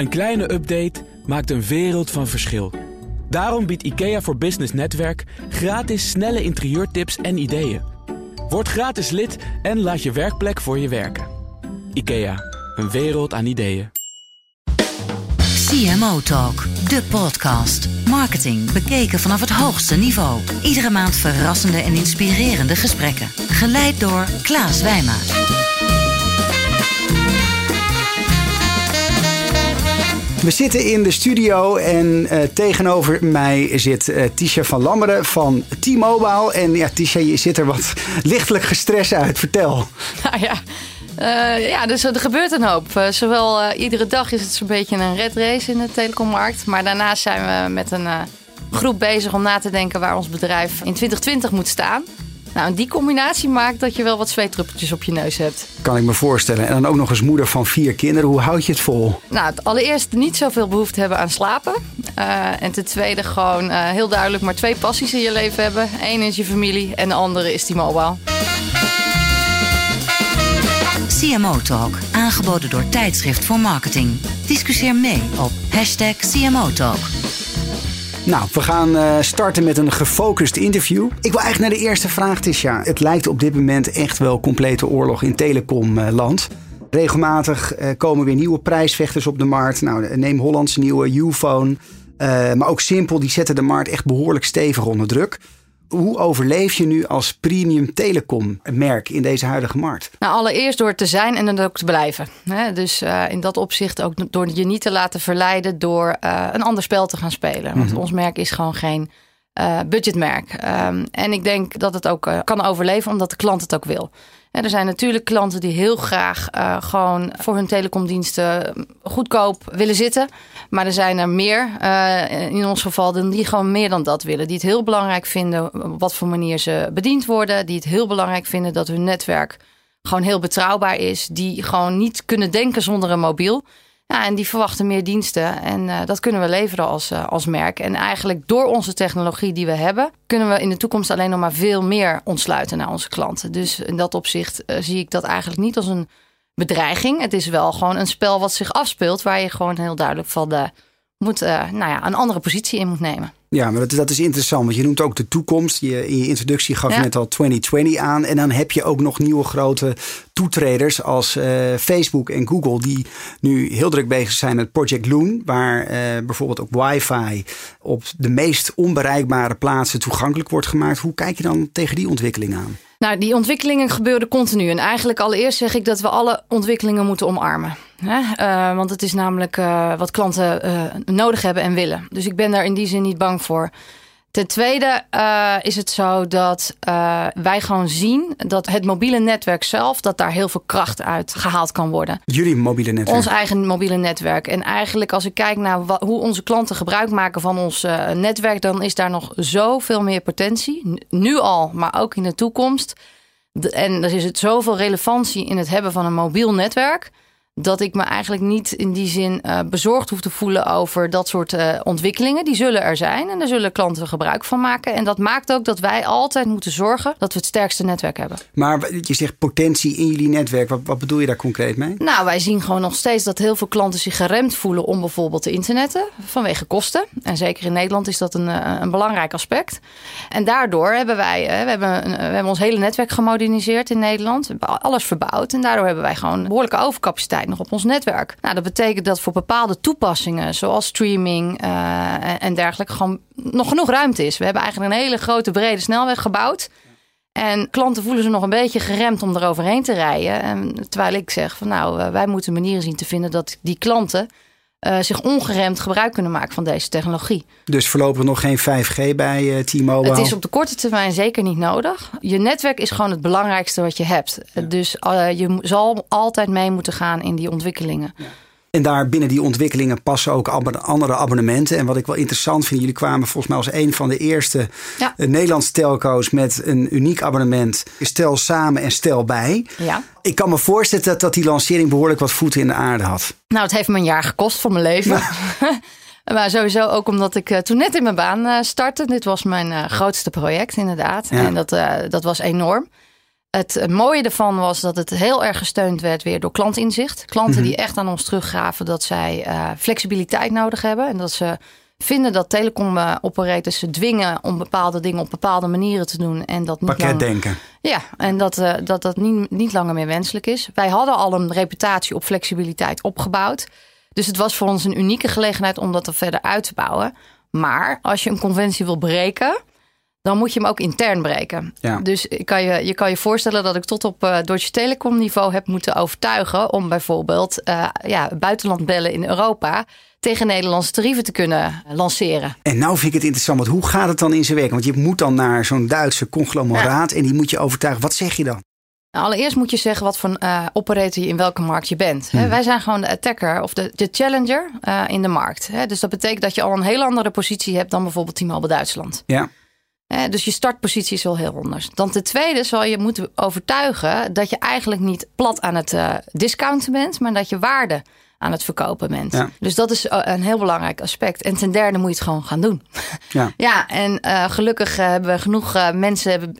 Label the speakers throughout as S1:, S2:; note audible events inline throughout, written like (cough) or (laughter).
S1: Een kleine update maakt een wereld van verschil. Daarom biedt IKEA voor Business Netwerk gratis snelle interieurtips en ideeën. Word gratis lid en laat je werkplek voor je werken. IKEA, een wereld aan ideeën.
S2: CMO Talk, de podcast. Marketing bekeken vanaf het hoogste niveau. Iedere maand verrassende en inspirerende gesprekken. Geleid door Klaas Wijma.
S3: We zitten in de studio en uh, tegenover mij zit uh, Tisha van Lammeren van T-Mobile. En ja, Tisha, je ziet er wat (laughs) lichtelijk gestrest uit. Vertel. (laughs)
S4: Nou ja, uh, ja dus er gebeurt een hoop. zowel iedere dag is het zo'n beetje een red race in de telecommarkt. Maar daarnaast zijn we met een groep bezig om na te denken waar ons bedrijf in 2020 moet staan. Nou, en die combinatie maakt dat je wel wat zweetdruppeltjes op je neus hebt.
S3: Kan ik me voorstellen. En dan ook nog eens moeder van vier kinderen. Hoe houd je het vol?
S4: Nou, allereerst niet zoveel behoefte hebben aan slapen. Uh, en ten tweede gewoon uh, heel duidelijk maar twee passies in je leven hebben. Eén is je familie en de andere is die mobile.
S2: CMO Talk, aangeboden door Tijdschrift voor Marketing. Discussieer mee op hashtag CMO Talk.
S3: Nou, we gaan uh, starten met een gefocust interview. Ik wil eigenlijk naar de eerste vraag, Tisha. Het lijkt op dit moment echt wel complete oorlog in telecomland. Regelmatig uh, komen weer nieuwe prijsvechters op de markt. Nou, neem Hollands nieuwe Uphone. Uh, maar ook Simpel, die zetten de markt echt behoorlijk stevig onder druk. Hoe overleef je nu als premium telecom merk in deze huidige markt?
S4: Nou, allereerst door te zijn en dan ook te blijven. Dus uh, in dat opzicht ook door je niet te laten verleiden door uh, een ander spel te gaan spelen. Want mm -hmm. ons merk is gewoon geen uh, budgetmerk. Um, en ik denk dat het ook kan overleven omdat de klant het ook wil. Er zijn natuurlijk klanten die heel graag uh, gewoon voor hun telecomdiensten goedkoop willen zitten. Maar er zijn er meer, in ons geval, die gewoon meer dan dat willen. Die het heel belangrijk vinden op wat voor manier ze bediend worden. Die het heel belangrijk vinden dat hun netwerk gewoon heel betrouwbaar is. Die gewoon niet kunnen denken zonder een mobiel. Ja, en die verwachten meer diensten. En uh, dat kunnen we leveren als, uh, als merk. En eigenlijk door onze technologie die we hebben, kunnen we in de toekomst alleen nog maar veel meer ontsluiten naar onze klanten. Dus in dat opzicht uh, zie ik dat eigenlijk niet als een bedreiging. Het is wel gewoon een spel wat zich afspeelt, waar je gewoon heel duidelijk van de, moet, nou ja, een andere positie in moet nemen.
S3: Ja, maar dat, dat, is interessant, want je noemt ook de toekomst. Je, in je introductie gaf ja. je net al 2020 aan. En dan heb je ook nog nieuwe grote toetreders als uh, Facebook en Google... die nu heel druk bezig zijn met Project Loon... waar uh, bijvoorbeeld ook wifi op de meest onbereikbare plaatsen toegankelijk wordt gemaakt. Hoe kijk je dan tegen die ontwikkeling aan?
S4: Nou, die ontwikkelingen gebeuren continu. En eigenlijk allereerst zeg ik dat we alle ontwikkelingen moeten omarmen. Uh, want het is namelijk uh, wat klanten uh, nodig hebben en willen. Dus ik ben daar in die zin niet bang voor. Ten tweede is het zo dat wij gewoon zien dat het mobiele netwerk zelf, dat daar heel veel kracht uit gehaald kan worden.
S3: Jullie mobiele netwerk?
S4: Ons eigen mobiele netwerk. En eigenlijk als ik kijk naar wat, hoe onze klanten gebruik maken van ons netwerk, dan is daar nog zoveel meer potentie. Nu al, maar ook in de toekomst. En er is het zoveel relevantie in het hebben van een mobiel netwerk dat ik me eigenlijk niet in die zin uh, bezorgd hoef te voelen over dat soort uh, ontwikkelingen. Die zullen er zijn en daar zullen klanten gebruik van maken. En dat maakt ook dat wij altijd moeten zorgen dat we het sterkste netwerk hebben.
S3: Maar je zegt potentie in jullie netwerk. Wat, wat bedoel je daar concreet mee?
S4: Nou, wij zien gewoon nog steeds dat heel veel klanten zich geremd voelen om bijvoorbeeld te internetten vanwege kosten. En zeker in Nederland is dat een, een belangrijk aspect. En daardoor hebben wij, we hebben, we hebben ons hele netwerk gemoderniseerd in Nederland. We hebben alles verbouwd en daardoor hebben wij gewoon behoorlijke overcapaciteit nog op ons netwerk. Nou, dat betekent dat voor bepaalde toepassingen, zoals streaming uh, en dergelijke, gewoon nog genoeg ruimte is. We hebben eigenlijk een hele grote brede snelweg gebouwd. En klanten voelen zich nog een beetje geremd om eroverheen te rijden. En terwijl ik zeg van nou, wij moeten manieren zien te vinden dat die klanten uh, zich ongeremd gebruik kunnen maken van deze technologie.
S3: Dus voorlopig nog geen 5G bij uh, T-Mobile?
S4: Het is op de korte termijn zeker niet nodig. Je netwerk is gewoon het belangrijkste wat je hebt. Ja. Dus uh, je zal altijd mee moeten gaan in die ontwikkelingen. Ja.
S3: En daar binnen die ontwikkelingen passen ook andere abonnementen. En wat ik wel interessant vind, jullie kwamen volgens mij als een van de eerste ja. Nederlandse telco's met een uniek abonnement. Stel samen en stel bij.
S4: Ja.
S3: Ik kan me voorstellen dat, dat die lancering behoorlijk wat voeten in de aarde had.
S4: Nou, het heeft me een jaar gekost voor mijn leven. Ja. (laughs) Maar sowieso ook omdat ik uh, toen net in mijn baan uh, startte. Dit was mijn grootste project inderdaad. Ja. En dat, dat was enorm. Het mooie ervan was dat het heel erg gesteund werd weer door klantinzicht. Klanten
S3: Mhm.
S4: die echt aan ons teruggaven dat zij eh, flexibiliteit nodig hebben. En dat ze vinden dat telecom-operators ze dwingen om bepaalde dingen op bepaalde manieren te doen. En dat niet lang-
S3: Pakketdenken.
S4: ja, en dat eh, dat, dat niet, niet langer meer wenselijk is. Wij hadden al een reputatie op flexibiliteit opgebouwd. Dus het was voor ons een unieke gelegenheid om dat er verder uit te bouwen. Maar als je een conventie wil breken, dan moet je hem ook intern breken.
S3: Ja.
S4: Dus ik kan je, je kan je voorstellen dat ik tot op eh Deutsche Telekom niveau heb moeten overtuigen om bijvoorbeeld eh, ja, buitenland bellen in Europa tegen Nederlandse tarieven te kunnen lanceren.
S3: En nou vind ik het interessant, want hoe gaat het dan in zijn werk? Want je moet dan naar zo'n Duitse conglomeraat en die moet je overtuigen. Wat zeg je dan?
S4: Nou, allereerst moet je zeggen wat voor eh, operator je in welke markt je bent. Hè, wij zijn gewoon de attacker of de, de challenger eh, in de markt. Dus dat betekent dat je al een heel andere positie hebt dan bijvoorbeeld T-Mobile Duitsland.
S3: Ja.
S4: Hè, dus je startpositie is wel heel anders. Dan ten tweede zal je moeten overtuigen dat je eigenlijk niet plat aan het eh, discounten bent, maar dat je waarde aan het verkopen bent.
S3: Ja.
S4: Dus dat is eh, een heel belangrijk aspect. En ten derde moet je het gewoon gaan doen. (laughs)
S3: Ja.
S4: Ja, en eh, gelukkig hebben we genoeg mensen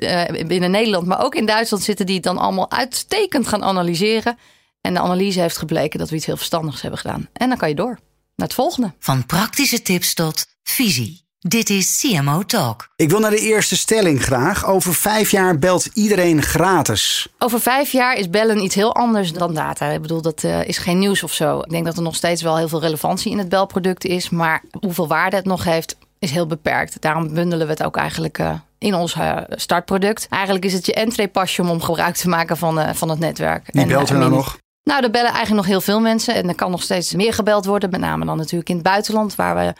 S4: binnen Nederland, maar ook in Duitsland zitten die het dan allemaal uitstekend gaan analyseren. En de analyse heeft gebleken dat we iets heel verstandigs hebben gedaan. En dan kan je door naar het volgende.
S2: Van praktische tips tot visie. Dit is CMO Talk.
S3: Ik wil naar de eerste stelling graag. Over vijf jaar belt iedereen gratis.
S4: Over vijf jaar is bellen iets heel anders dan data. Ik bedoel, dat eh, is geen nieuws of zo. Ik denk dat er nog steeds wel heel veel relevantie in het belproduct is. Maar hoeveel waarde het nog heeft, is heel beperkt. Daarom bundelen we het ook eigenlijk eh, in ons eh, startproduct. Eigenlijk is het je entreepasje om gebruik te maken van, eh, van het netwerk.
S3: Wie
S4: En,
S3: belt er nou nog?
S4: Nou, er bellen eigenlijk nog heel veel mensen. En er kan nog steeds meer gebeld worden. Met name dan natuurlijk in het buitenland, waar we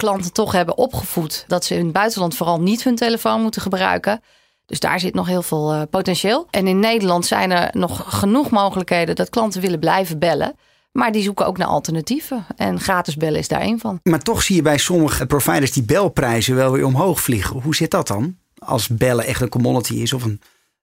S4: klanten toch hebben opgevoed dat ze in het buitenland vooral niet hun telefoon moeten gebruiken. Dus daar zit nog heel veel eh, potentieel. En in Nederland zijn er nog genoeg mogelijkheden dat klanten willen blijven bellen. Maar die zoeken ook naar alternatieven. En gratis bellen is daar één van.
S3: Maar toch zie je bij sommige providers die belprijzen wel weer omhoog vliegen. Hoe zit dat dan? Als bellen echt een commodity is of een,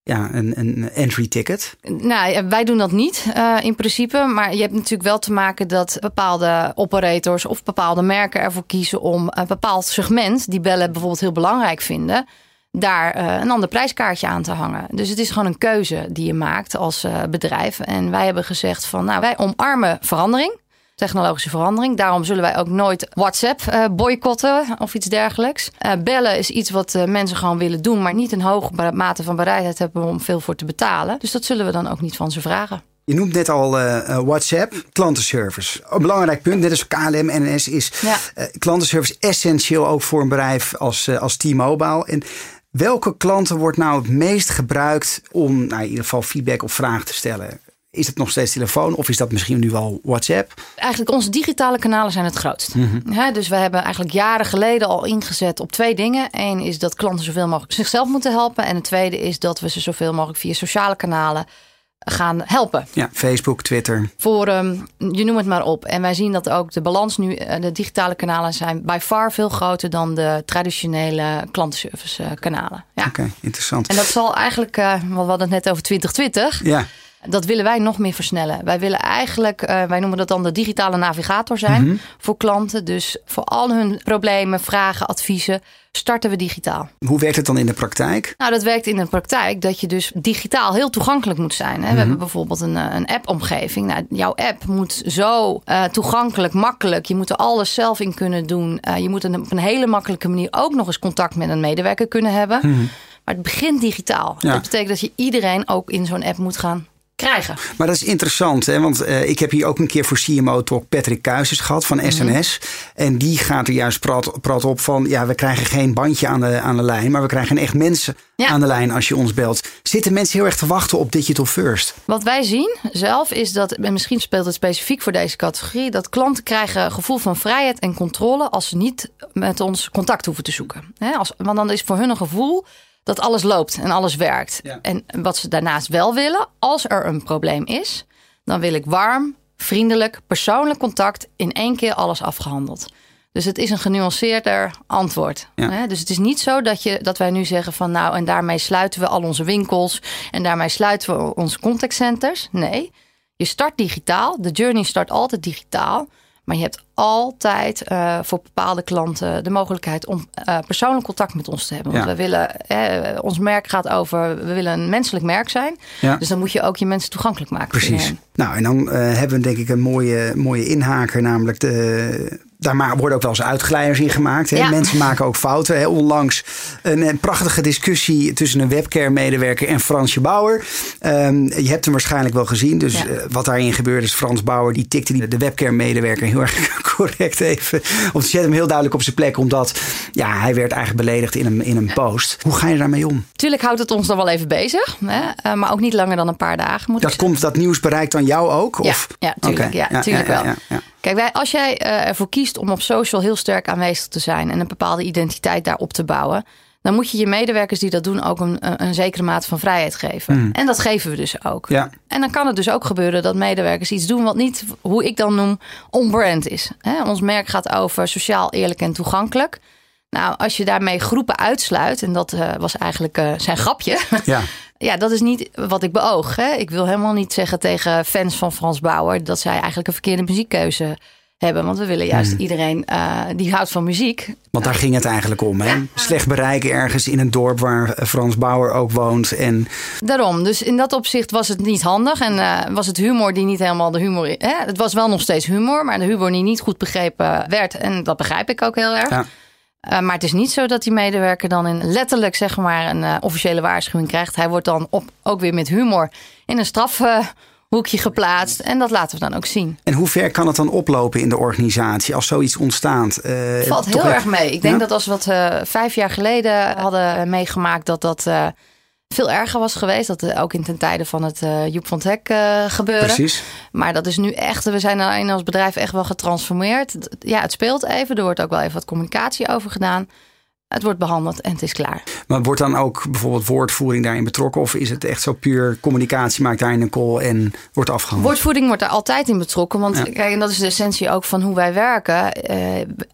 S3: ja, een, een entry ticket.
S4: Nou, wij doen dat niet eh, in principe. Maar je hebt natuurlijk wel te maken dat bepaalde operators of bepaalde merken ervoor kiezen om een bepaald segment, die bellen bijvoorbeeld heel belangrijk vinden, daar eh, een ander prijskaartje aan te hangen. Dus het is gewoon een keuze die je maakt als eh, bedrijf. En wij hebben gezegd van, nou, wij omarmen verandering. Technologische verandering. Daarom zullen wij ook nooit WhatsApp eh, boycotten of iets dergelijks. Eh, bellen is iets wat eh, mensen gewoon willen doen, maar niet een hoge mate van bereidheid hebben om veel voor te betalen. Dus dat zullen we dan ook niet van ze vragen.
S3: Je noemt net al WhatsApp, klantenservice. Een belangrijk punt, net als KLM, NS, is
S4: Ja.
S3: klantenservice essentieel ook voor een bedrijf als, als T-Mobile. En welke klanten wordt nou het meest gebruikt om nou, in ieder geval feedback of vragen te stellen? Is het nog steeds telefoon of is dat misschien nu al WhatsApp?
S4: Eigenlijk onze digitale kanalen zijn het grootst. Hè, dus we hebben eigenlijk jaren geleden al ingezet op twee dingen. Eén is dat klanten zoveel mogelijk zichzelf moeten helpen. En het tweede is dat we ze zoveel mogelijk via sociale kanalen gaan helpen.
S3: Ja, Facebook, Twitter.
S4: Forum, je noem het maar op. En wij zien dat ook de balans nu, eh, de digitale kanalen zijn by far veel groter dan de traditionele klantenservice eh, kanalen. Ja.
S3: Oké, interessant.
S4: En dat zal eigenlijk, eh, we hadden het net over 2020.
S3: Ja,
S4: Dat willen wij nog meer versnellen. Wij willen eigenlijk, eh, wij noemen dat dan de digitale navigator zijn voor klanten. Dus voor al hun problemen, vragen, adviezen, starten we digitaal.
S3: hoe werkt het dan in de praktijk?
S4: Nou, dat werkt in de praktijk dat je dus digitaal heel toegankelijk moet zijn. Hè? We hebben bijvoorbeeld een, eh, een app-omgeving. Nou, jouw app moet zo eh, toegankelijk, makkelijk. Je moet er alles zelf in kunnen doen. Je moet een, op een hele makkelijke manier ook nog eens contact met een medewerker kunnen hebben. Maar het begint digitaal.
S3: Ja.
S4: Dat betekent dat je iedereen ook in zo'n app moet gaan krijgen.
S3: Maar dat is interessant, hè? want eh, ik heb hier ook een keer voor CMO Talk Patrick Kuijsers gehad van SNS. En die gaat er juist prat, prat op van, ja, we krijgen geen bandje aan de, aan de lijn, maar we krijgen echt mensen
S4: Ja.
S3: aan de lijn als je ons belt. Zitten mensen heel erg te wachten op digital first?
S4: Wat wij zien zelf is dat, en misschien speelt het specifiek voor deze categorie, dat klanten krijgen een gevoel van vrijheid en controle als ze niet met ons contact hoeven te zoeken. Hè, als, want dan is voor hun een gevoel dat alles loopt en alles werkt.
S3: Ja.
S4: En wat ze daarnaast wel willen, als er een probleem is, dan wil ik warm, vriendelijk, persoonlijk contact in één keer alles afgehandeld. Dus het is een genuanceerder antwoord.
S3: Ja.
S4: Dus het is niet zo dat, je, dat wij nu zeggen van nou en daarmee sluiten we al onze winkels en daarmee sluiten we onze contactcenters. Nee, je start digitaal. De journey start altijd digitaal. Maar je hebt altijd uh, voor bepaalde klanten de mogelijkheid om uh, persoonlijk contact met ons te hebben. Want
S3: Ja.
S4: we willen, eh, ons merk gaat over, we willen een menselijk merk zijn.
S3: Ja.
S4: Dus dan moet je ook je mensen toegankelijk maken.
S3: Precies. Nou, en dan eh, hebben we denk ik een mooie, mooie inhaker, namelijk de. Daar worden ook wel eens uitglijders in gemaakt. Hè?
S4: Ja.
S3: Mensen maken ook fouten. Hè? Onlangs een, een prachtige discussie tussen een webcare-medewerker en Fransje Bauer. Ehm, je hebt hem waarschijnlijk wel gezien. Dus
S4: Ja.
S3: eh, wat daarin gebeurde is Frans Bauer die tikte die, de webcare-medewerker heel (laughs) erg correct even. Of zette hem heel duidelijk op zijn plek. Omdat ja, hij werd eigenlijk beledigd in een, in een post. Hoe ga je daarmee om?
S4: Tuurlijk houdt het ons dan wel even bezig. Hè? eh, maar ook niet langer dan een paar dagen. Moet
S3: Dat, komt, dat nieuws bereikt dan jou ook?
S4: Ja,
S3: Of?
S4: ja, tuurlijk,
S3: Oké.
S4: ja, tuurlijk wel. Kijk, wij, als jij eh, ervoor kiest om op social heel sterk aanwezig te zijn en een bepaalde identiteit daarop te bouwen, dan moet je je medewerkers die dat doen ook een, een, zekere mate van vrijheid geven. En dat geven we dus ook.
S3: Ja.
S4: En dan kan het dus ook gebeuren dat medewerkers iets doen wat niet, hoe ik dan noem, on-brand is. Ons merk gaat over sociaal, eerlijk en toegankelijk. Nou, als je daarmee groepen uitsluit, en dat eh, was eigenlijk eh, zijn grapje.
S3: Ja. (laughs)
S4: Ja, dat is niet wat ik beoog. Hè. Ik wil helemaal niet zeggen tegen fans van Frans Bauer dat zij eigenlijk een verkeerde muziekkeuze hebben. Want we willen juist iedereen eh, die houdt van muziek.
S3: Want daar ging het eigenlijk om. Hè? Slecht bereiken ergens in een dorp waar Frans Bauer ook woont. En
S4: Daarom. Dus in dat opzicht was het niet handig. En eh, was het humor die niet helemaal de humor. Hè? Het was wel nog steeds humor, maar de humor die niet goed begrepen werd. En dat begrijp ik ook heel erg.
S3: Ja.
S4: Eh, maar het is niet zo dat die medewerker dan in letterlijk zeg maar een eh, officiële waarschuwing krijgt. Hij wordt dan op, ook weer met humor in een strafhoekje geplaatst. En dat laten we dan ook zien.
S3: En hoe ver kan het dan oplopen in de organisatie als zoiets ontstaat? Eh,
S4: valt heel erg mee. Ik denk
S3: Ja?
S4: dat als we het vijf jaar geleden hadden meegemaakt, dat dat veel erger was geweest. Dat eh, ook in ten tijde van het eh, Joep van het Hek eh, gebeurde.
S3: Precies.
S4: Maar dat is nu echt, we zijn daarin als bedrijf echt wel getransformeerd. Ja, het speelt even. Er wordt ook wel even wat communicatie over gedaan. Het wordt behandeld en het is klaar.
S3: Maar wordt dan ook bijvoorbeeld woordvoering daarin betrokken? Of is het echt zo puur communicatie, maakt daarin een call en wordt afgehandeld?
S4: Woordvoeding wordt daar altijd in betrokken. Want
S3: Ja.
S4: kijk, en dat is de essentie ook van hoe wij werken.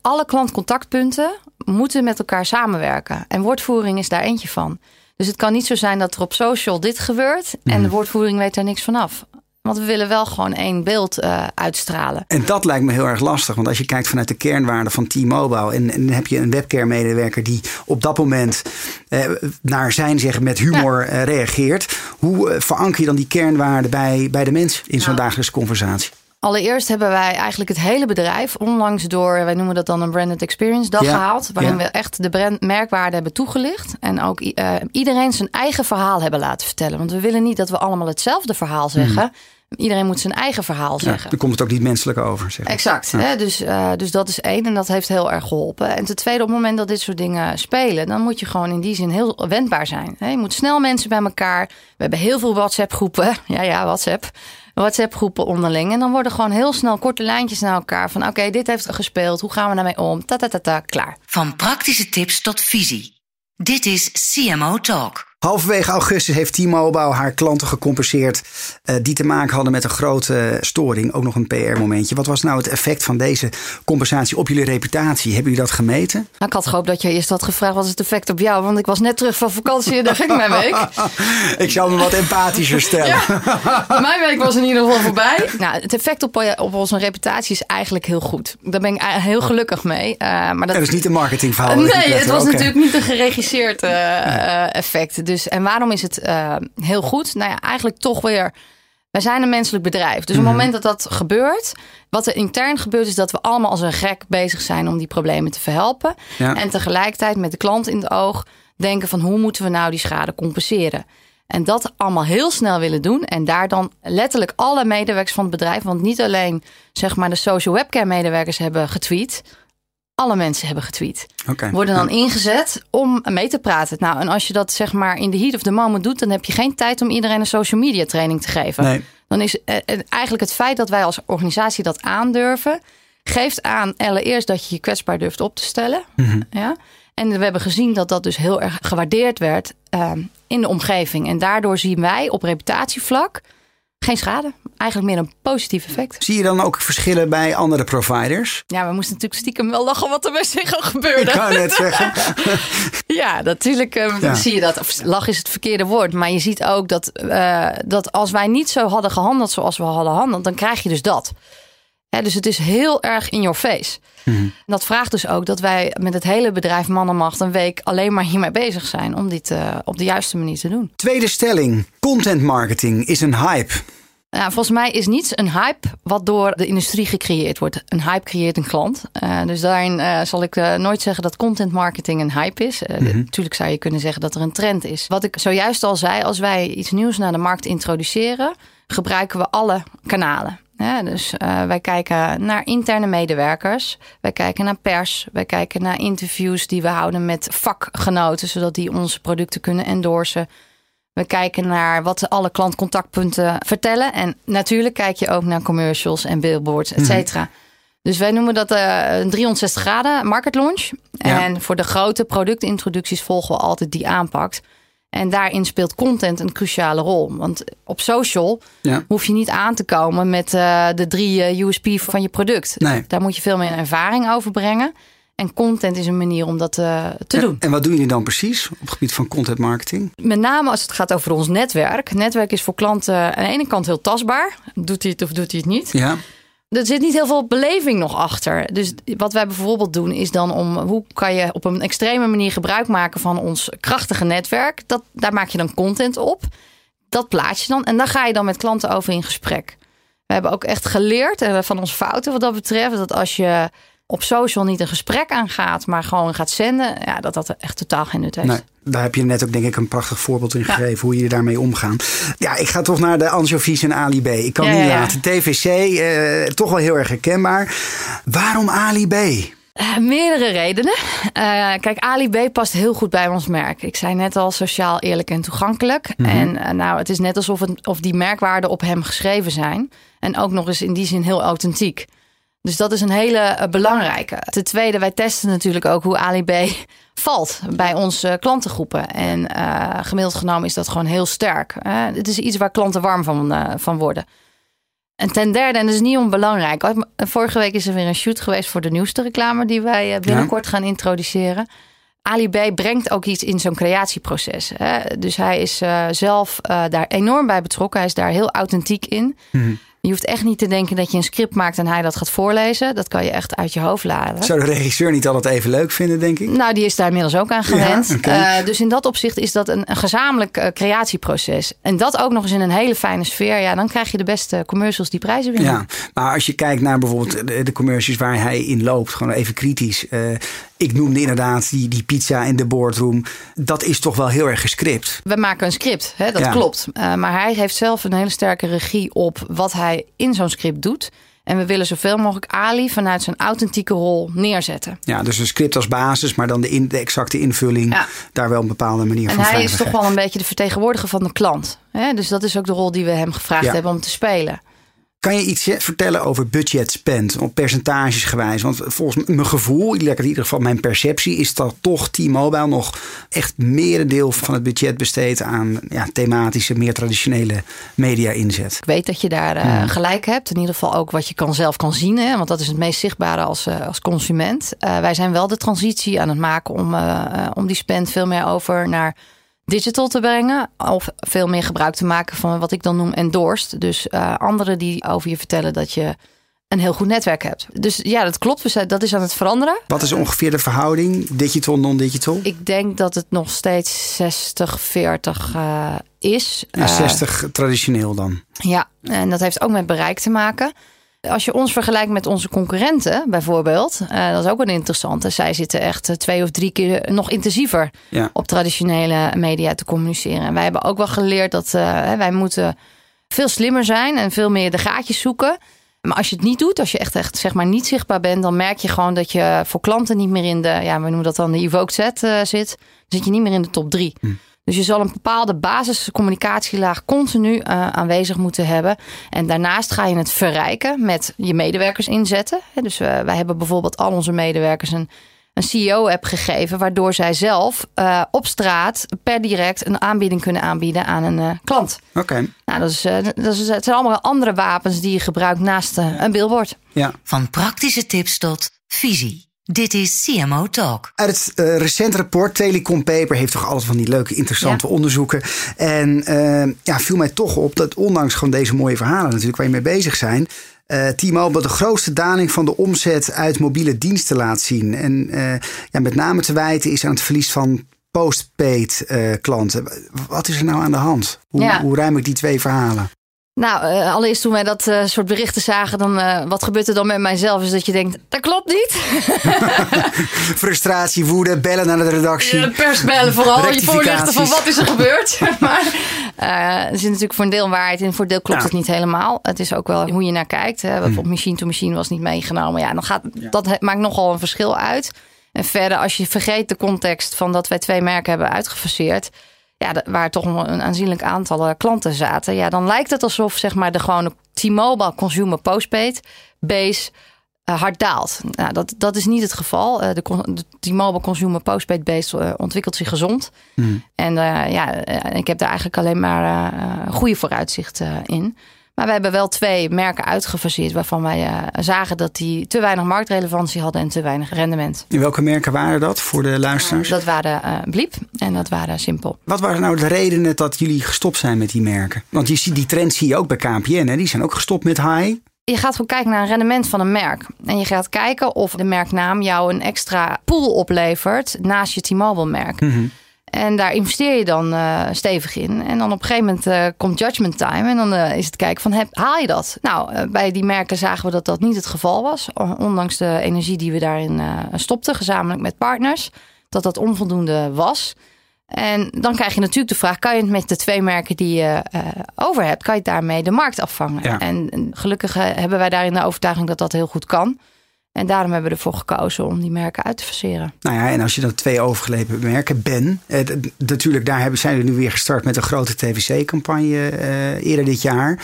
S4: Alle klantcontactpunten moeten met elkaar samenwerken. En woordvoering is daar eentje van. Dus het kan niet zo zijn dat er op social dit gebeurt en
S3: Mhm.
S4: de woordvoering weet er niks vanaf. Want we willen wel gewoon één beeld eh, uitstralen.
S3: En dat lijkt me heel erg lastig. Want als je kijkt vanuit de kernwaarden van T-Mobile. En, heb je een webcare-medewerker die op dat moment eh, naar zijn zeggen met humor eh, reageert. Hoe veranker je dan die kernwaarden bij, bij de mens in zo'n dagelijkse conversatie?
S4: Allereerst hebben wij eigenlijk het hele bedrijf onlangs door, wij noemen dat dan een branded experience dag
S3: Ja,
S4: gehaald. Waarin
S3: ja.
S4: we echt de brand, merkwaarde hebben toegelicht. En ook eh, iedereen zijn eigen verhaal hebben laten vertellen. Want we willen niet dat we allemaal hetzelfde verhaal zeggen. Iedereen moet zijn eigen verhaal
S3: Mhm. Ja,
S4: zeggen.
S3: dan komt het ook niet menselijk over. Zeg maar.
S4: Exact. Hè? Dus, eh, dus dat is één en dat heeft heel erg geholpen. En ten tweede, op het moment dat dit soort dingen spelen, dan moet je gewoon in die zin heel wendbaar zijn. Hè? Je moet snel mensen bij elkaar. We hebben heel veel WhatsApp-groepen. (laughs) Ja, ja, WhatsApp. WhatsApp-groepen onderling. En dan worden gewoon heel snel korte lijntjes naar elkaar. Van oké, dit heeft gespeeld. Hoe gaan we daarmee om? Ta ta ta ta, klaar.
S2: Van praktische tips tot visie. Dit is CMO Talk.
S3: Halverwege augustus heeft T-Mobile haar klanten gecompenseerd eh, die te maken hadden met een grote storing. Ook nog een PR-momentje. Wat was nou het effect van deze compensatie op jullie reputatie? Hebben jullie dat gemeten?
S4: Nou, ik had gehoopt dat je eerst had gevraagd wat is het effect op jou. Want ik was net terug van vakantie en daar ging mijn week. (laughs)
S3: Ik zou me wat empathischer stellen. (laughs)
S4: Mijn week was in ieder geval voorbij. Nou, het effect op, op onze reputatie is eigenlijk heel goed. Daar ben ik heel gelukkig mee. Eh, maar dat,
S3: Dat is niet een marketingverhaal.
S4: Nee, het was natuurlijk niet een geregisseerd eh, eh, effect. Dus, en waarom is het eh, heel goed? Nou ja, eigenlijk toch weer. Wij zijn een menselijk bedrijf. Dus op
S3: Mhm.
S4: het moment dat dat gebeurt, wat er intern gebeurt, is dat we allemaal als een gek bezig zijn om die problemen te verhelpen.
S3: Ja.
S4: En tegelijkertijd met de klant in het oog denken van hoe moeten we nou die schade compenseren. En dat allemaal heel snel willen doen. En daar dan letterlijk alle medewerkers van het bedrijf. Want niet alleen zeg maar de social webcam medewerkers hebben getweet. Alle mensen hebben getweet worden dan ingezet om mee te praten. Nou, en als je dat zeg maar in de heat of the moment doet, dan heb je geen tijd om iedereen een social media training te geven.
S3: Nee.
S4: Dan is eh, eh, eigenlijk het feit dat wij als organisatie dat aandurven, geeft aan allereerst dat je je kwetsbaar durft op te stellen. Ja. En we hebben gezien dat dat dus heel erg gewaardeerd werd ehm, in de omgeving. En daardoor zien wij op reputatievlak geen schade. Eigenlijk meer een positief effect.
S3: Zie je dan ook verschillen bij andere providers?
S4: Ja, we moesten natuurlijk stiekem wel lachen wat er bij zich al
S3: Ik
S4: gebeurde.
S3: kan net zeggen. (laughs)
S4: Ja, natuurlijk eh,
S3: Ja.
S4: zie je dat. Of lach is het verkeerde woord. Maar je ziet ook dat, eh, dat als wij niet zo hadden gehandeld zoals we hadden gehandeld, dan krijg je dus dat. Dus het is heel erg in your face.
S3: Mhm.
S4: Dat vraagt dus ook dat wij met het hele bedrijf Mannenmacht een week alleen maar hiermee bezig zijn om dit uh, op de juiste manier te doen.
S3: Tweede stelling: content marketing is een hype.
S4: Nou, volgens mij is niets een hype wat door de industrie gecreëerd wordt. Een hype creëert een klant. Uh, dus daarin uh, zal ik uh, nooit zeggen dat content marketing een hype is. Mm -hmm. Natuurlijk zou je kunnen zeggen dat er een trend is. Wat ik zojuist al zei, als wij iets nieuws naar de markt introduceren, gebruiken we alle kanalen. Ja, dus uh, wij kijken naar interne medewerkers, wij kijken naar pers, wij kijken naar interviews die we houden met vakgenoten, zodat die onze producten kunnen endorsen. We kijken naar wat alle klantcontactpunten vertellen. En natuurlijk kijk je ook naar commercials en billboards, et cetera. Mm -hmm. Dus wij noemen dat uh, een 360 graden market launch. Ja. En voor de grote productintroducties volgen we altijd die aanpak. En daarin speelt content een cruciale rol. Want op social ja. hoef je niet aan te komen met uh, de drie uh, USP van je product.
S3: Nee.
S4: Daar moet je veel meer ervaring over brengen. En content is een manier om dat uh, te
S3: en,
S4: doen.
S3: En wat doen jullie dan precies op het gebied van content marketing?
S4: Met name als het gaat over ons netwerk. Netwerk is voor klanten aan de ene kant heel tastbaar. Doet hij het of doet hij het niet?
S3: Ja.
S4: Er zit niet heel veel beleving nog achter. Dus wat wij bijvoorbeeld doen is dan om hoe kan je op een extreme manier gebruik maken van ons krachtige netwerk. Dat, daar maak je dan content op. Dat plaats je dan en daar ga je dan met klanten over in gesprek. We hebben ook echt geleerd van onze fouten wat dat betreft. Dat als je op social niet een gesprek aangaat, maar gewoon gaat zenden, ja, dat dat echt totaal geen nut heeft.
S3: Nee, daar heb je net ook denk ik een prachtig voorbeeld in gegeven hoe jullie daarmee omgaan. Ja, ik ga toch naar de anchovies en Ali B. Ik kan
S4: Ja,
S3: niet
S4: ja,
S3: laten. TVC, eh, toch wel heel erg herkenbaar. Waarom Ali B?
S4: Eh, meerdere redenen. Eh, kijk, Ali B past heel goed bij ons merk. Ik zei net al sociaal, eerlijk en toegankelijk. En eh, nou, het is net alsof het, of die merkwaarden op hem geschreven zijn. En ook nog eens in die zin heel authentiek. Dus dat is een hele eh, belangrijke. Ten tweede, wij testen natuurlijk ook hoe Ali B (laughs) valt bij onze klantengroepen. En eh, gemiddeld genomen is dat gewoon heel sterk. Eh, het is iets waar klanten warm van, eh, van worden. En ten derde, en dat is niet onbelangrijk. Vorige week is er weer een shoot geweest voor de nieuwste reclame die wij eh, binnenkort gaan introduceren. Ali B brengt ook iets in zo'n creatieproces. Hè? Dus hij is eh, zelf eh, daar enorm bij betrokken. Hij is daar heel authentiek in. Je hoeft echt niet te denken dat je een script maakt en hij dat gaat voorlezen. Dat kan je echt uit je hoofd laden.
S3: Zou de regisseur niet altijd even leuk vinden, denk ik?
S4: Nou, die is daar inmiddels ook aan gewend.
S3: Ja.
S4: Eh, dus in dat opzicht is dat een, een gezamenlijk eh, creatieproces. En dat ook nog eens in een hele fijne sfeer. Ja, dan krijg je de beste commercials die prijzen winnen.
S3: Ja, maar als je kijkt naar bijvoorbeeld de, de commercials waar hij in loopt, gewoon even kritisch. Eh, ik noemde inderdaad die, die pizza in de boardroom. Dat is toch wel heel erg gescript.
S4: We maken een script, hè, dat
S3: Ja.
S4: klopt. Eh, maar hij heeft zelf een hele sterke regie op wat hij in zo'n script doet. En we willen zoveel mogelijk Ali vanuit zijn authentieke rol neerzetten.
S3: Ja, dus een script als basis, maar dan de, in, de exacte invulling
S4: Ja.
S3: daar wel een bepaalde manier
S4: En
S3: van
S4: hij
S3: vrij
S4: is toch wel een beetje de vertegenwoordiger van de klant. Hè? Dus dat is ook de rol die we hem gevraagd
S3: Ja.
S4: hebben om te spelen.
S3: Kan je iets vertellen over budget spend, op percentages gewijs? Want volgens mijn gevoel, in ieder geval mijn perceptie, is dat toch T-Mobile nog echt merendeel van het budget besteedt aan ja, thematische, meer traditionele media inzet.
S4: Ik weet dat je daar eh, gelijk hebt. In ieder geval ook wat je kan zelf kan zien. Hè? Want dat is het meest zichtbare als, eh, als consument. Eh, wij zijn wel de transitie aan het maken om, om die spend veel meer over naar digital te brengen. Of veel meer gebruik te maken van wat ik dan noem endorsed. Dus eh, anderen die over je vertellen dat je een heel goed netwerk hebt. Dus ja, dat klopt. We zijn, dat is aan het veranderen.
S3: Wat is ongeveer de verhouding digital, non-digital?
S4: Ik denk dat het nog steeds 60-40 eh, is.
S3: Ja,
S4: Eh,
S3: 60 traditioneel dan.
S4: Ja, en dat heeft ook met bereik te maken. Als je ons vergelijkt met onze concurrenten, bijvoorbeeld, eh, dat is ook een interessante. Zij zitten echt eh, twee of drie keer nog intensiever
S3: Ja.
S4: op traditionele media te communiceren. En wij hebben ook wel geleerd dat eh, wij moeten veel slimmer zijn en veel meer de gaatjes zoeken. Maar als je het niet doet, als je echt, echt zeg maar niet zichtbaar bent, dan merk je gewoon dat je voor klanten niet meer in de, ja, we noemen dat dan de evoked set zit. Dan zit je niet meer in de top drie. Dus je zal een bepaalde basiscommunicatielaag continu eh, aanwezig moeten hebben. En daarnaast ga je het verrijken met je medewerkers inzetten. Hè, Dus eh, wij hebben bijvoorbeeld al onze medewerkers een, een CEO-app gegeven, waardoor zij zelf eh, op straat per direct een aanbieding kunnen aanbieden aan een eh, klant.
S3: Oké,
S4: Nou, dat, is, eh, dat, is, het zijn allemaal andere wapens die je gebruikt naast een billboard.
S3: ja.
S2: Van praktische tips tot visie. Dit is CMO Talk.
S3: Uit het eh, recente rapport, Telecom Paper, heeft toch altijd van die leuke, interessante
S4: Ja.
S3: onderzoeken. En eh, ja, viel mij toch op dat ondanks gewoon deze mooie verhalen natuurlijk waar je mee bezig zijn, uh, T-Mobile de grootste daling van de omzet uit mobiele diensten laat zien. En uh, ja, met name te wijten is aan het verlies van postpaid uh, klanten. Wat is er nou aan de hand? Hoe,
S4: Ja.
S3: hoe ruim ik die twee verhalen?
S4: Nou, eh, allereerst toen wij dat eh, soort berichten zagen, dan eh, wat gebeurt er dan met mijzelf? Is dat je denkt, dat klopt niet. (laughs) (laughs)
S3: Frustratie, woede, bellen naar de redactie.
S4: De pers bellen vooral, je voorlichten van wat is er gebeurd. (laughs) maar er zit natuurlijk voor een deel waarheid in, voor een deel klopt
S3: Ja.
S4: het niet helemaal. Het is ook wel hoe je naar kijkt. Hè. Bijvoorbeeld machine to machine was niet meegenomen. Ja, dan gaat, dat maakt nogal een verschil uit. En verder, als je vergeet de context van dat wij twee merken hebben uitgefaseerd. Ja, waar toch een aanzienlijk aantal eh, klanten zaten. Ja, dan lijkt het alsof zeg maar, de gewone T-Mobile consumer postpaid base eh, hard daalt. Nou, dat, dat is niet het geval. Eh, de, de T-Mobile consumer postpaid base ontwikkelt zich gezond. En eh, ja, ik heb daar eigenlijk alleen maar goede vooruitzicht eh, in. Maar we hebben wel twee merken uitgefaseerd waarvan wij eh, zagen dat die te weinig marktrelevantie hadden en te weinig rendement.
S3: In welke merken waren dat voor de luisteraars?
S4: Dat waren eh Bliep en dat waren Simpel.
S3: Wat waren nou de redenen dat jullie gestopt zijn met die merken? Want je ziet die trend zie je ook bij KPN. Hè? Die zijn ook gestopt met high.
S4: Je gaat gewoon kijken naar een rendement van een merk. En je gaat kijken of de merknaam jou een extra pool oplevert naast je T-Mobile merk. En daar investeer je dan eh, stevig in. En dan op een gegeven moment eh, komt judgment time. En dan eh, is het kijken van, heb, haal je dat? Nou, bij die merken zagen we dat dat niet het geval was. Ondanks de energie die we daarin stopten, gezamenlijk met partners. Dat dat onvoldoende was. En dan krijg je natuurlijk de vraag: kan je het met de twee merken die je over hebt, kan je daarmee de markt afvangen?
S3: Ja.
S4: En gelukkig hebben wij daarin de overtuiging dat dat heel goed kan. En daarom hebben we ervoor gekozen om die merken uit te faseren.
S3: Nou ja, en als je dan twee overgelepen merken, Ben. Eh, natuurlijk, daar hebben, zijn we nu weer gestart met een grote TVC-campagne eh, eerder dit jaar.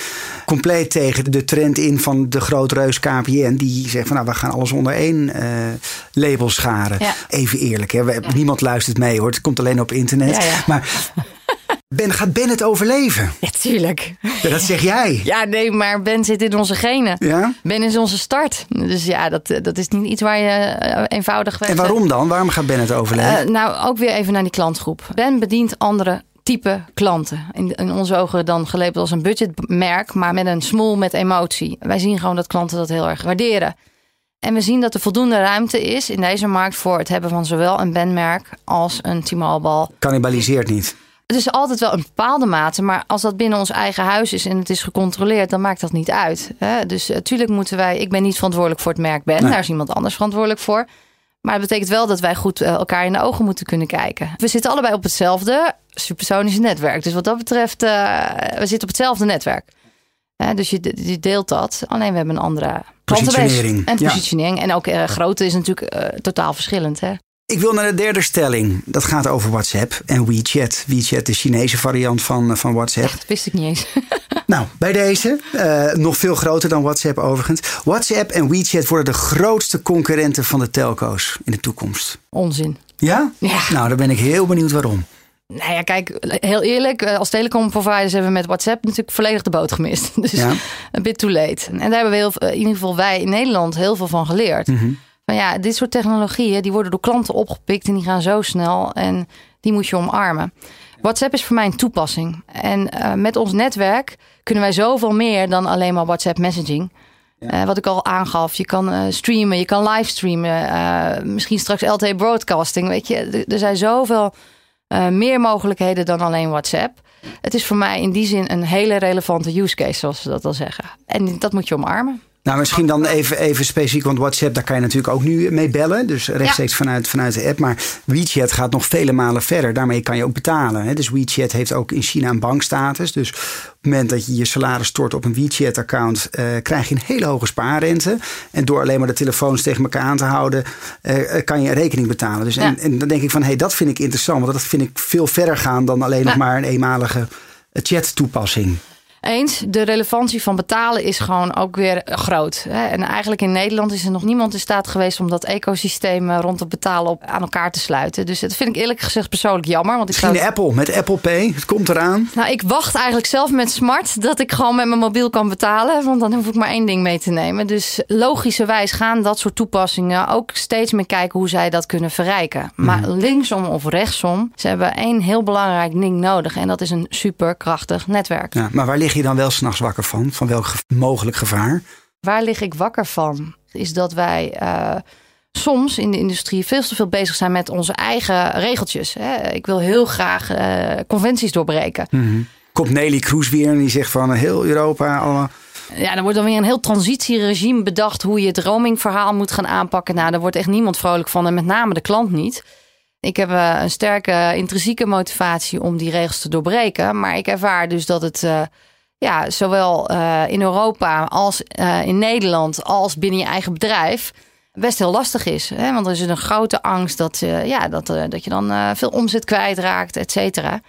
S3: Compleet tegen de trend in van de grote reus KPN. Die zegt van nou, we gaan alles onder één eh, label scharen.
S4: Ja.
S3: Even eerlijk, hè. We- niemand luistert mee hoor. Het komt alleen op internet.
S4: Ja, ja.
S3: Maar Ben, gaat Ben het overleven?
S4: Ja, tuurlijk.
S3: Ja, dat zeg jij. (laughs)
S4: Ja, nee, maar Ben zit in onze genen.
S3: Ja?
S4: Ben is onze start. Dus ja, dat, dat is niet iets waar je eh, eenvoudig
S3: En waarom dan? Waarom gaat Ben het overleven?
S4: Eh, nou, ook weer even naar die klantgroep. Ben bedient andere type klanten. In, in onze ogen dan gelabeld als een budgetmerk, maar met een smoel met emotie. Wij zien gewoon dat klanten dat heel erg waarderen. En we zien dat er voldoende ruimte is in deze markt voor het hebben van zowel een Ben-merk als een T-Mobile.
S3: Cannibaliseert niet.
S4: Het is altijd wel een bepaalde mate, maar als dat binnen ons eigen huis is en het is gecontroleerd, dan maakt dat niet uit. Hè? Dus natuurlijk moeten wij, ik ben niet verantwoordelijk voor het merk Ben,
S3: Nee.
S4: daar is iemand anders verantwoordelijk voor. Maar het betekent wel dat wij goed eh, elkaar in de ogen moeten kunnen kijken. We zitten allebei op hetzelfde supersonische netwerk. Dus wat dat betreft, eh, we zitten op hetzelfde netwerk. Dus je, je deelt dat. Alleen we hebben een andere.
S3: Positionering,
S4: En
S3: ja.
S4: positionering. En ook eh, grootte is natuurlijk eh, totaal verschillend. Hè?
S3: Ik wil naar de derde stelling. Dat gaat over WhatsApp en WeChat. WeChat, de Chinese variant van, eh, van WhatsApp.
S4: Echt, wist ik niet eens. (laughs)
S3: Nou, bij deze, eh, nog veel groter dan WhatsApp overigens. WhatsApp en WeChat worden de grootste concurrenten van de telco's in de toekomst.
S4: Onzin.
S3: Ja?
S4: Ja.
S3: Nou, dan ben ik heel benieuwd waarom.
S4: Nou ja, kijk, heel eerlijk, eh, als telecomproviders hebben we met WhatsApp natuurlijk volledig de boot gemist. (laughs) Dus
S3: Ja.
S4: een bit too late. En daar hebben we heel, in ieder geval wij in Nederland heel veel van geleerd.
S3: Mhm.
S4: Van ja, dit soort technologieën die worden door klanten opgepikt en die gaan zo snel en die moet je omarmen. WhatsApp is voor mij een toepassing. En eh, met ons netwerk kunnen wij zoveel meer dan alleen maar WhatsApp messaging. Eh, wat ik al aangaf, je kan eh, streamen, je kan livestreamen, misschien straks LTE broadcasting. Weet je, er, zijn zoveel meer mogelijkheden dan alleen WhatsApp. Het is voor mij in die zin een hele relevante use case, zoals ze dat al zeggen. En dat moet je omarmen.
S3: Nou, misschien dan even, even specifiek, want WhatsApp, daar kan je natuurlijk ook nu mee bellen. Dus rechtstreeks vanuit, vanuit de app. Maar WeChat gaat nog vele malen verder. Daarmee kan je ook betalen. Hè? Dus WeChat heeft ook in China een bankstatus. Dus op het moment dat je je salaris stort op een WeChat-account, eh, krijg je een hele hoge spaarrente. En door alleen maar de telefoons tegen elkaar aan te houden, eh, eh, kan je een rekening betalen. Dus en,
S4: Ja.
S3: en dan denk ik van, hé, hey, dat vind ik interessant. Want dat vind ik veel verder gaan dan alleen nog maar een eenmalige chat-toepassing.
S4: Eens, de relevantie van betalen is gewoon ook weer groot. En eigenlijk in Nederland is er nog niemand in staat geweest om dat ecosysteem eh, rond het betalen op, aan elkaar te sluiten. Dus dat vind ik eerlijk gezegd persoonlijk jammer. Want ik
S3: Misschien
S4: zou...
S3: de Apple, met Apple Pay. Het komt eraan.
S4: Nou, ik wacht eigenlijk zelf met smart dat ik gewoon met mijn mobiel kan betalen. Want dan hoef ik maar één ding mee te nemen. Dus logischerwijs gaan dat soort toepassingen ook steeds meer kijken hoe zij dat kunnen verrijken. Maar
S3: Mhm.
S4: linksom of rechtsom, ze hebben één heel belangrijk ding nodig. En dat is een superkrachtig netwerk.
S3: Ja, maar waar lig je dan wel s'nachts wakker van? Van welk ge- mogelijk gevaar?
S4: Waar lig ik wakker van? Is dat wij uh, soms in de industrie veel te veel bezig zijn met onze eigen regeltjes. Hè? Ik wil heel graag uh, conventies doorbreken.
S3: Mm-hmm. Komt Nelly Kroes weer en die zegt van heel Europa allemaal.
S4: Ja, er wordt dan weer een heel transitieregime bedacht hoe je het roamingverhaal moet gaan aanpakken. Nou, daar wordt echt niemand vrolijk van en met name de klant niet. Ik heb uh, een sterke intrinsieke motivatie om die regels te doorbreken. Maar ik ervaar dus dat het uh, ja, zowel uh, in Europa als in Nederland als binnen je eigen bedrijf best heel lastig is. Hè? Want er is een grote angst dat, ja, dat, dat je dan veel omzet kwijtraakt, et cetera.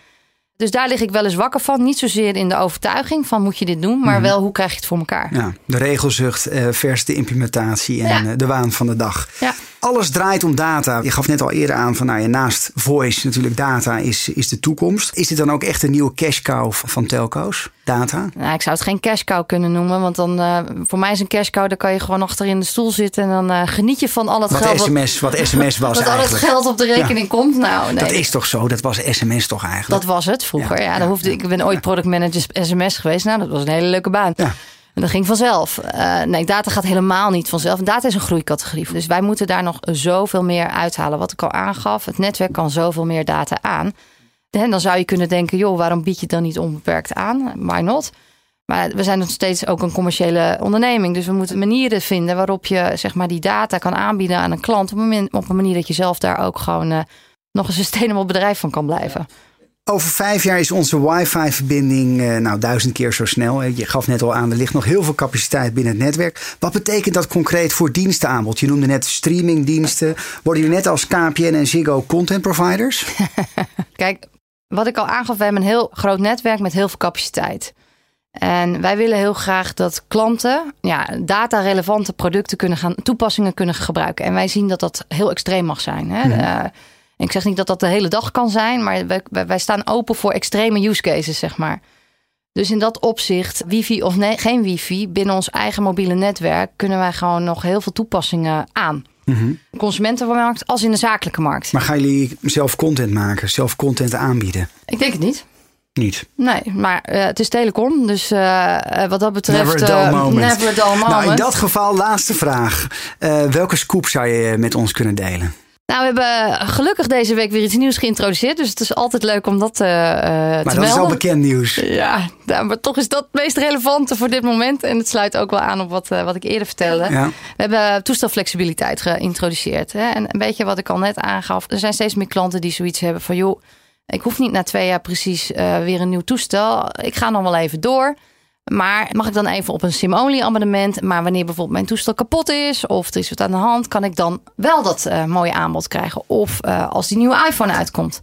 S4: Dus daar lig ik wel eens wakker van. Niet zozeer in de overtuiging van moet je dit doen, maar wel hoe krijg je het voor elkaar.
S3: Ja, de regelzucht uh, vers de implementatie en ja. de waan van de dag.
S4: Ja.
S3: Alles draait om data. Je gaf net al eerder aan van nou ja, naast voice natuurlijk data is, is de toekomst. Is dit dan ook echt een nieuwe cash cow van telco's? Data?
S4: Nou, ik zou het geen cash cow kunnen noemen. Want dan uh, voor mij is een cash cow, dan kan je gewoon achter in de stoel zitten en dan uh, geniet je van al het
S3: wat
S4: geld.
S3: SMS, wat, wat (laughs) SMS was
S4: wat
S3: eigenlijk.
S4: al het geld op de rekening ja. komt. Nou, nee.
S3: Dat is toch zo? Dat was SMS toch eigenlijk?
S4: Dat was het vroeger. Ja, ja, dan hoefde, ik ben ooit product manager SMS geweest. Nou, dat was een hele leuke baan.
S3: Ja.
S4: En dat ging vanzelf. Uh, nee, data gaat helemaal niet vanzelf. Data is een groeicategorie. Dus wij moeten daar nog zoveel meer uithalen. Wat ik al aangaf, het netwerk kan zoveel meer data aan. En dan zou je kunnen denken, joh, waarom bied je het dan niet onbeperkt aan? Why not? Maar we zijn nog steeds ook een commerciële onderneming. Dus we moeten manieren vinden waarop je zeg maar, die data kan aanbieden aan een klant. Op een, op een manier dat je zelf daar ook gewoon uh, nog een sustainable bedrijf van kan blijven.
S3: Over vijf jaar is onze wifi-verbinding uh, nou duizend keer zo snel. Je gaf net al aan, er ligt nog heel veel capaciteit binnen het netwerk. Wat betekent dat concreet voor dienstenaanbod? Je noemde net streamingdiensten. Worden jullie net als KPN en Ziggo content providers? (laughs)
S4: Kijk, wat ik al aangaf, we hebben een heel groot netwerk met heel veel capaciteit. En wij willen heel graag dat klanten ja, data-relevante producten kunnen gaan, toepassingen kunnen gebruiken. En wij zien dat dat heel extreem mag zijn. Hè?
S3: Mhm.
S4: Uh, ik zeg niet dat dat de hele dag kan zijn, maar wij, wij staan open voor extreme use cases, zeg maar. Dus in dat opzicht, wifi of nee, geen wifi, binnen ons eigen mobiele netwerk kunnen wij gewoon nog heel veel toepassingen aan.
S3: Mhm.
S4: Consumentenmarkt als in de zakelijke markt.
S3: Maar gaan jullie zelf content maken, zelf content aanbieden?
S4: Ik denk het niet.
S3: Niet.
S4: Nee, maar uh, het is telecom. Dus uh, wat dat betreft.
S3: Never a dull moment.
S4: Never a dull moment.
S3: Nou, in dat geval, laatste vraag. Welke scoop zou je met ons kunnen delen?
S4: Nou, we hebben gelukkig deze week weer iets nieuws geïntroduceerd. Dus het is altijd leuk om dat uh,
S3: maar
S4: te
S3: dat
S4: melden.
S3: is al bekend nieuws.
S4: Ja, maar toch is dat het meest relevante voor dit moment. En het sluit ook wel aan op wat, uh, wat ik eerder vertelde.
S3: Ja.
S4: We hebben toestelflexibiliteit geïntroduceerd. Hè? En een beetje wat ik al net aangaf. Er zijn steeds meer klanten die zoiets hebben van... joh, ik hoef niet na twee jaar precies uh, weer een nieuw toestel. Ik ga nog wel even door. Maar mag ik dan even op een SIM-only abonnement? Maar wanneer bijvoorbeeld mijn toestel kapot is of er is wat aan de hand, kan ik dan wel dat uh, mooie aanbod krijgen? Of uh, als die nieuwe iPhone uitkomt,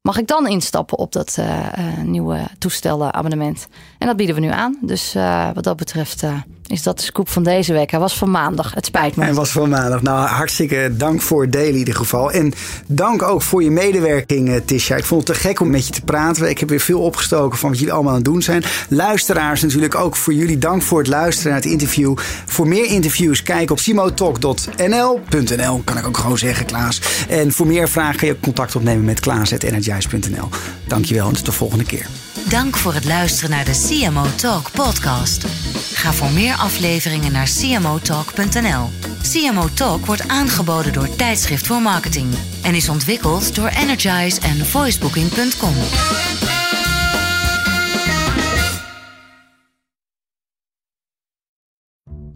S4: mag ik dan instappen op dat uh, nieuwe toestelabonnement? En dat bieden we nu aan. Dus wat dat betreft is dat de scoop van deze week. Hij was van maandag. Het spijt me.
S3: Hij was van maandag. Nou, hartstikke dank voor het delen in ieder geval. En dank ook voor je medewerking, Tisha. Ik vond het te gek om met je te praten. Ik heb weer veel opgestoken van wat jullie allemaal aan het doen zijn. Luisteraars natuurlijk ook voor jullie. Dank voor het luisteren naar het interview. Voor meer interviews kijk op simotalk.nl.nl kan ik ook gewoon zeggen, Klaas. En voor meer vragen kan je contact opnemen met klaas.energize.nl. Dankjewel en tot de volgende keer.
S2: Dank voor het luisteren naar de CMO Talk podcast. Ga voor meer afleveringen naar cmotalk.nl. CMO Talk wordt aangeboden door Tijdschrift voor Marketing en is ontwikkeld door Energize en voicebooking.com.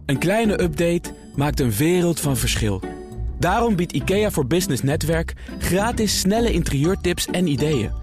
S1: Een kleine update maakt een wereld van verschil. Daarom biedt IKEA voor Business Netwerk gratis snelle interieurtips en ideeën.